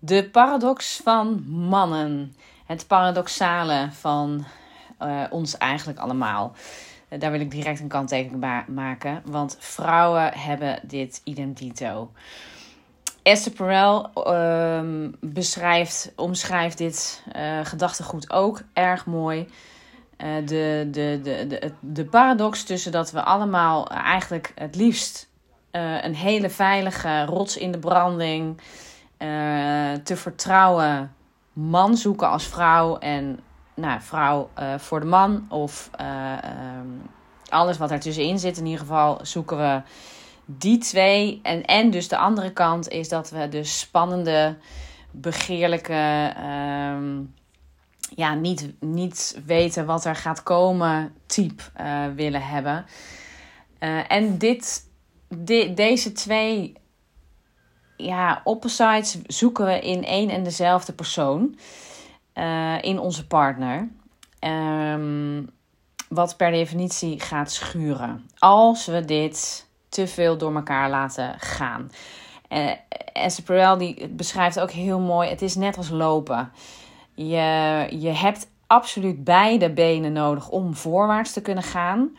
De paradox van mannen. Het paradoxale van uh, ons eigenlijk allemaal. Uh, daar wil ik direct een kanttekening maken. Want vrouwen hebben dit idem dito. Esther Perel uh, beschrijft, omschrijft dit uh, gedachtegoed ook erg mooi. de, de, de, de, de paradox tussen dat we allemaal eigenlijk het liefst een hele veilige rots in de branding uh, te vertrouwen man zoeken als vrouw en nou, vrouw uh, voor de man of uh, um, alles wat ertussenin zit. In ieder geval zoeken we die twee. En, en dus de andere kant is dat we de spannende, begeerlijke, um, ja, niet, niet weten wat er gaat komen type willen hebben. en dit, de, deze twee ja, opposites zoeken we in één en dezelfde persoon. Uh, in onze partner. Um, wat per definitie gaat schuren. Als we dit te veel door elkaar laten gaan. Uh, Esther die beschrijft ook heel mooi. Het is net als lopen. Je, je hebt absoluut beide benen nodig om voorwaarts te kunnen gaan.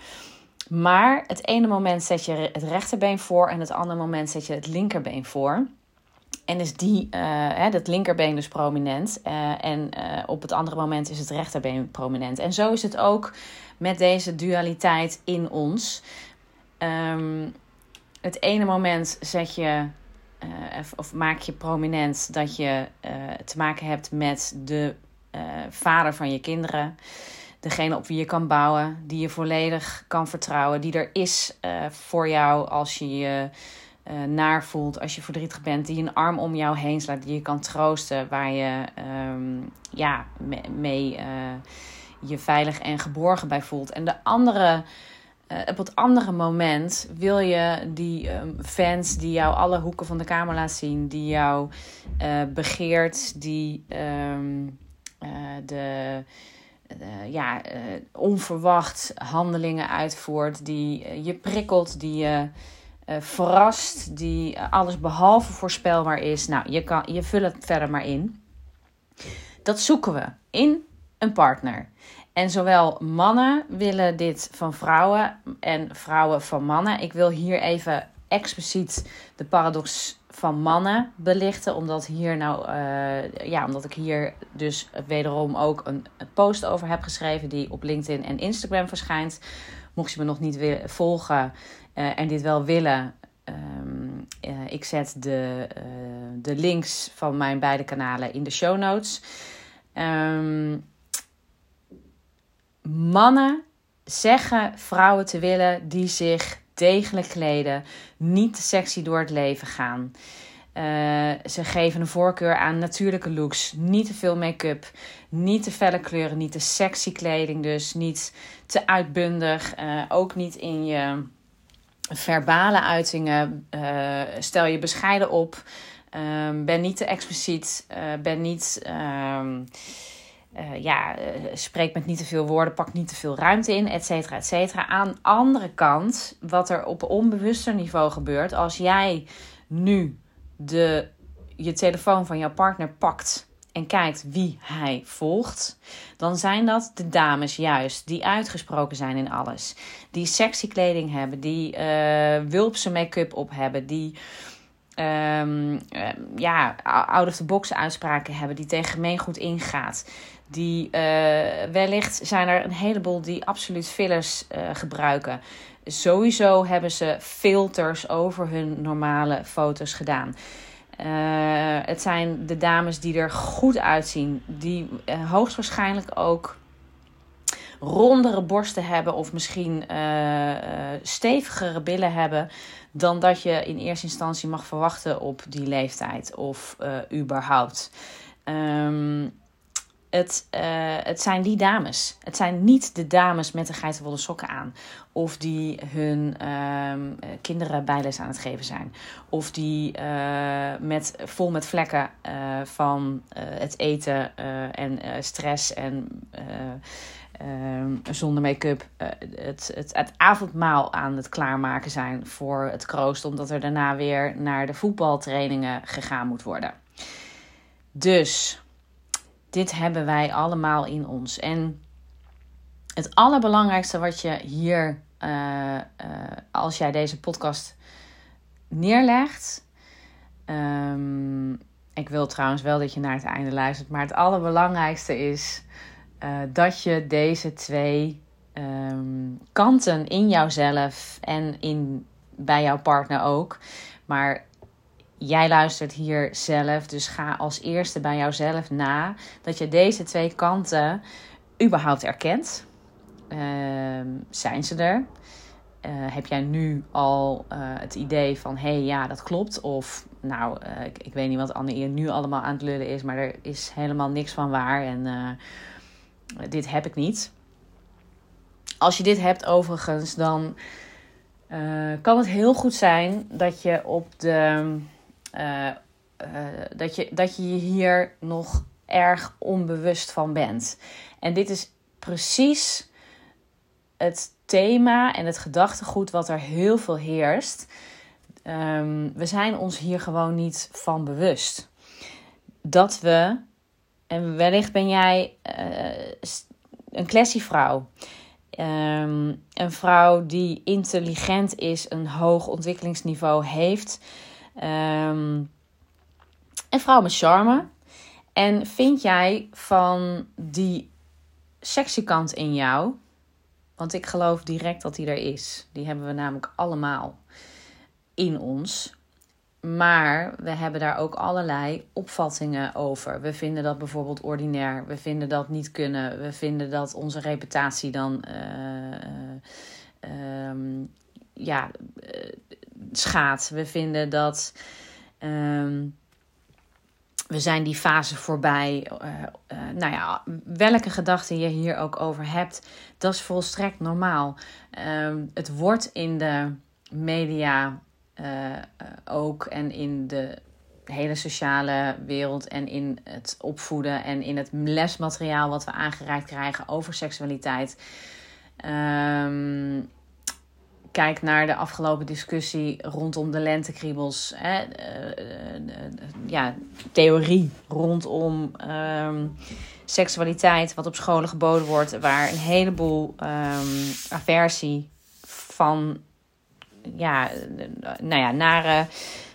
Maar het ene moment zet je het rechterbeen voor en het andere moment zet je het linkerbeen voor. En is die, uh, hè, dat linkerbeen dus prominent. Uh, en uh, op het andere moment is het rechterbeen prominent. En zo is het ook met deze dualiteit in ons. Um, het ene moment zet je, of, maak je prominent dat je te maken hebt met de vader van je kinderen degene op wie je kan bouwen, die je volledig kan vertrouwen, die er is uh, voor jou als je je uh, naar voelt, als je verdrietig bent, die een arm om jou heen slaat, die je kan troosten, waar je um, ja, mee uh, je veilig en geborgen bij voelt. En de andere. op het andere moment wil je die um, fans die jou alle hoeken van de kamer laat zien, die jou begeert, die um, de uh, ja, uh, onverwacht handelingen uitvoert, die uh, je prikkelt, die je verrast, die alles behalve voorspelbaar is. Nou, je, kan, je vult het verder maar in. Dat zoeken we in een partner. En zowel mannen willen dit van vrouwen en vrouwen van mannen. Ik wil hier even expliciet de paradox van mannen belichten. Omdat, hier nou, uh, ja, omdat ik hier dus wederom ook een, post over heb geschreven die op LinkedIn en Instagram verschijnt. Mocht je me nog niet willen volgen uh, en dit wel willen, um, ik zet de, de links van mijn beide kanalen in de show notes. Um, mannen zeggen vrouwen te willen die zich degelijk kleden, niet te sexy door het leven gaan. Uh, ze geven een voorkeur aan natuurlijke looks, niet te veel make-up, niet te felle kleuren, niet te sexy kleding, dus niet te uitbundig, uh, ook niet in je verbale uitingen. Uh, stel je bescheiden op, ben niet te expliciet, ben niet. Uh, ja, uh, spreek met niet te veel woorden, pak niet te veel ruimte in, et cetera, et cetera. Aan de andere kant, wat er op onbewuster niveau gebeurt, als jij nu de, je telefoon van jouw partner pakt en kijkt wie hij volgt, dan zijn dat de dames juist die uitgesproken zijn in alles. Die sexy kleding hebben, die uh, wulpse make-up op hebben, die um, ja, out of the box uitspraken hebben, die tegen gemeengoed ingaat. Die uh, wellicht zijn er een heleboel die absoluut fillers uh, gebruiken. Sowieso hebben ze filters over hun normale foto's gedaan. Het zijn de dames die er goed uitzien, die hoogstwaarschijnlijk ook rondere borsten hebben of misschien stevigere billen hebben dan dat je in eerste instantie mag verwachten op die leeftijd of überhaupt. Um, het, het zijn die dames. Het zijn niet de dames met de geitenwolle sokken aan. Of die hun uh, kinderen bijles aan het geven zijn. Of die met, vol met vlekken van het eten en stress en ehm, zonder make-up het, het, het avondmaal aan het klaarmaken zijn voor het kroost. Omdat er daarna weer naar de voetbaltrainingen gegaan moet worden. Dus dit hebben wij allemaal in ons. En het allerbelangrijkste wat je hier, uh, uh, als jij deze podcast neerlegt. Um, ik wil trouwens wel dat je naar het einde luistert. Maar het allerbelangrijkste is uh, dat je deze twee um, kanten in jouzelf en in, bij jouw partner ook. Maar jij luistert hier zelf, dus ga als eerste bij jouzelf na dat je deze twee kanten überhaupt erkent. Uh, zijn ze er? Uh, heb jij nu al uh, het idee van hé, hey, ja, dat klopt? Of nou, ik, ik, weet niet wat Anne nu allemaal aan het lullen is, maar er is helemaal niks van waar en dit heb ik niet. Als je dit hebt overigens, dan kan het heel goed zijn dat je op de uh, uh, dat, je, dat je hier nog erg onbewust van bent. En dit is precies het thema en het gedachtegoed wat er heel veel heerst. Um, we zijn ons hier gewoon niet van bewust. Dat we, en wellicht ben jij uh, een classievrouw. Um, een vrouw die intelligent is, een hoog ontwikkelingsniveau heeft. Um, een vrouw met charme. En vind jij van die sexy kant in jou, want ik geloof direct dat die er is. Die hebben we namelijk allemaal in ons. Maar we hebben daar ook allerlei opvattingen over. We vinden dat bijvoorbeeld ordinair. We vinden dat niet kunnen. We vinden dat onze reputatie dan uh, ja, schaadt. We vinden dat um, we zijn die fase voorbij. Nou ja, welke gedachten je hier ook over hebt, dat is volstrekt normaal. Um, het wordt in de media uh, ook en in de hele sociale wereld en in het opvoeden en in het lesmateriaal wat we aangereikt krijgen over seksualiteit. Um, kijk naar de afgelopen discussie rondom de lentekriebels. Hè, uh, ja, theorie rondom um, seksualiteit, wat op scholen geboden wordt, waar een heleboel um, aversie van ja, nou ja, nare,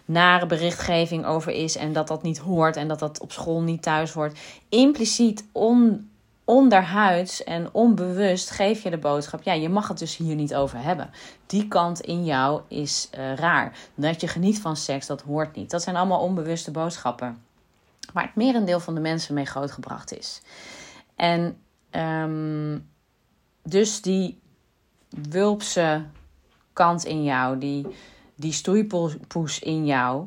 nare berichtgeving over is en dat dat niet hoort en dat dat op school niet thuis hoort. Impliciet on onderhuids en onbewust geef je de boodschap: ja, je mag het dus hier niet over hebben. Die kant in jou is uh, raar. Dat je geniet van seks, dat hoort niet. Dat zijn allemaal onbewuste boodschappen. Waar het merendeel van de mensen mee grootgebracht is. En um, dus die wulpse kant in jou, die, die stoeipoes in jou,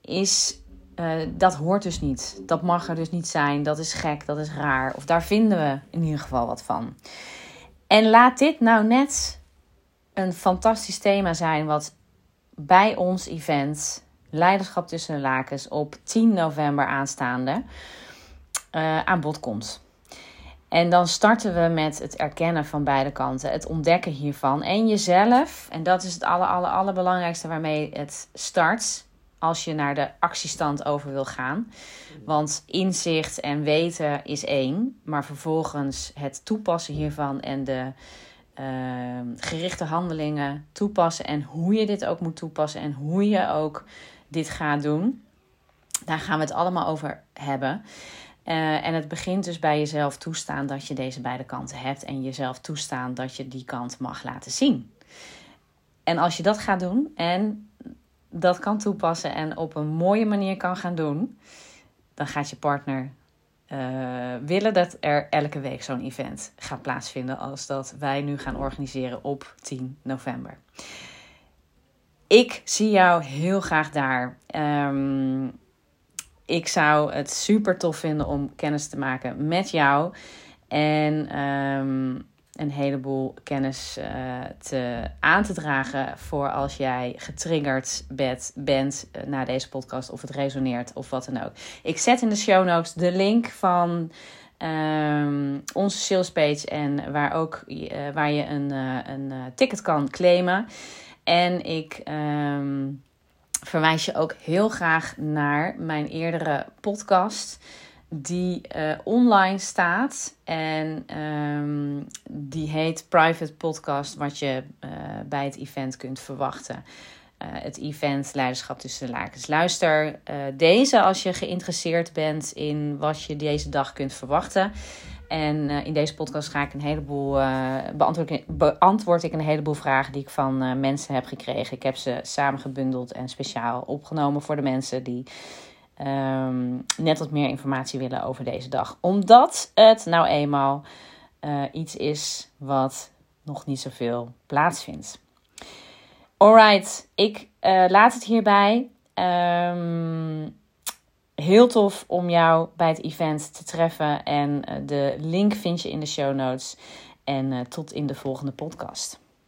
is uh, dat hoort dus niet. Dat mag er dus niet zijn. Dat is gek, dat is raar. Of daar vinden we in ieder geval wat van. En laat dit nou net een fantastisch thema zijn wat bij ons event Leiderschap tussen de lakens op 10 november aanstaande uh, aan bod komt. En dan starten we met het erkennen van beide kanten, het ontdekken hiervan en jezelf. En dat is het aller, aller, allerbelangrijkste waarmee het start als je naar de actiestand over wil gaan. Want inzicht en weten is één, maar vervolgens het toepassen hiervan en de uh, gerichte handelingen toepassen en hoe je dit ook moet toepassen en hoe je ook dit gaat doen. Daar gaan we het allemaal over hebben. Uh, en het begint dus bij jezelf toestaan dat je deze beide kanten hebt en jezelf toestaan dat je die kant mag laten zien. En als je dat gaat doen en dat kan toepassen en op een mooie manier kan gaan doen, dan gaat je partner uh, willen dat er elke week zo'n event gaat plaatsvinden als dat wij nu gaan organiseren op 10 november. Ik zie jou heel graag daar. Um, ik zou het super tof vinden om kennis te maken met jou. En um, een heleboel kennis uh, te, aan te dragen voor als jij getriggerd bent, bent uh, na deze podcast of het resoneert of wat dan ook. Ik zet in de show notes de link van um, onze sales page en waar, ook, uh, waar je een, een ticket kan claimen. En ik um, verwijs je ook heel graag naar mijn eerdere podcast. Die uh, online staat. En um, die heet Private Podcast. Wat je uh, bij het event kunt verwachten. Uh, het event Leiderschap tussen de lakens. Luister deze als je geïnteresseerd bent in wat je deze dag kunt verwachten. En uh, in deze podcast ga ik een heleboel, uh, beantwoord, ik, een heleboel vragen die ik van uh, mensen heb gekregen. Ik heb ze samengebundeld en speciaal opgenomen voor de mensen die um, net wat meer informatie willen over deze dag. Omdat het nou eenmaal iets is wat nog niet zoveel plaatsvindt. Alright, ik laat het hierbij. Um, heel tof om jou bij het event te treffen. En de link vind je in de show notes. En tot in de volgende podcast.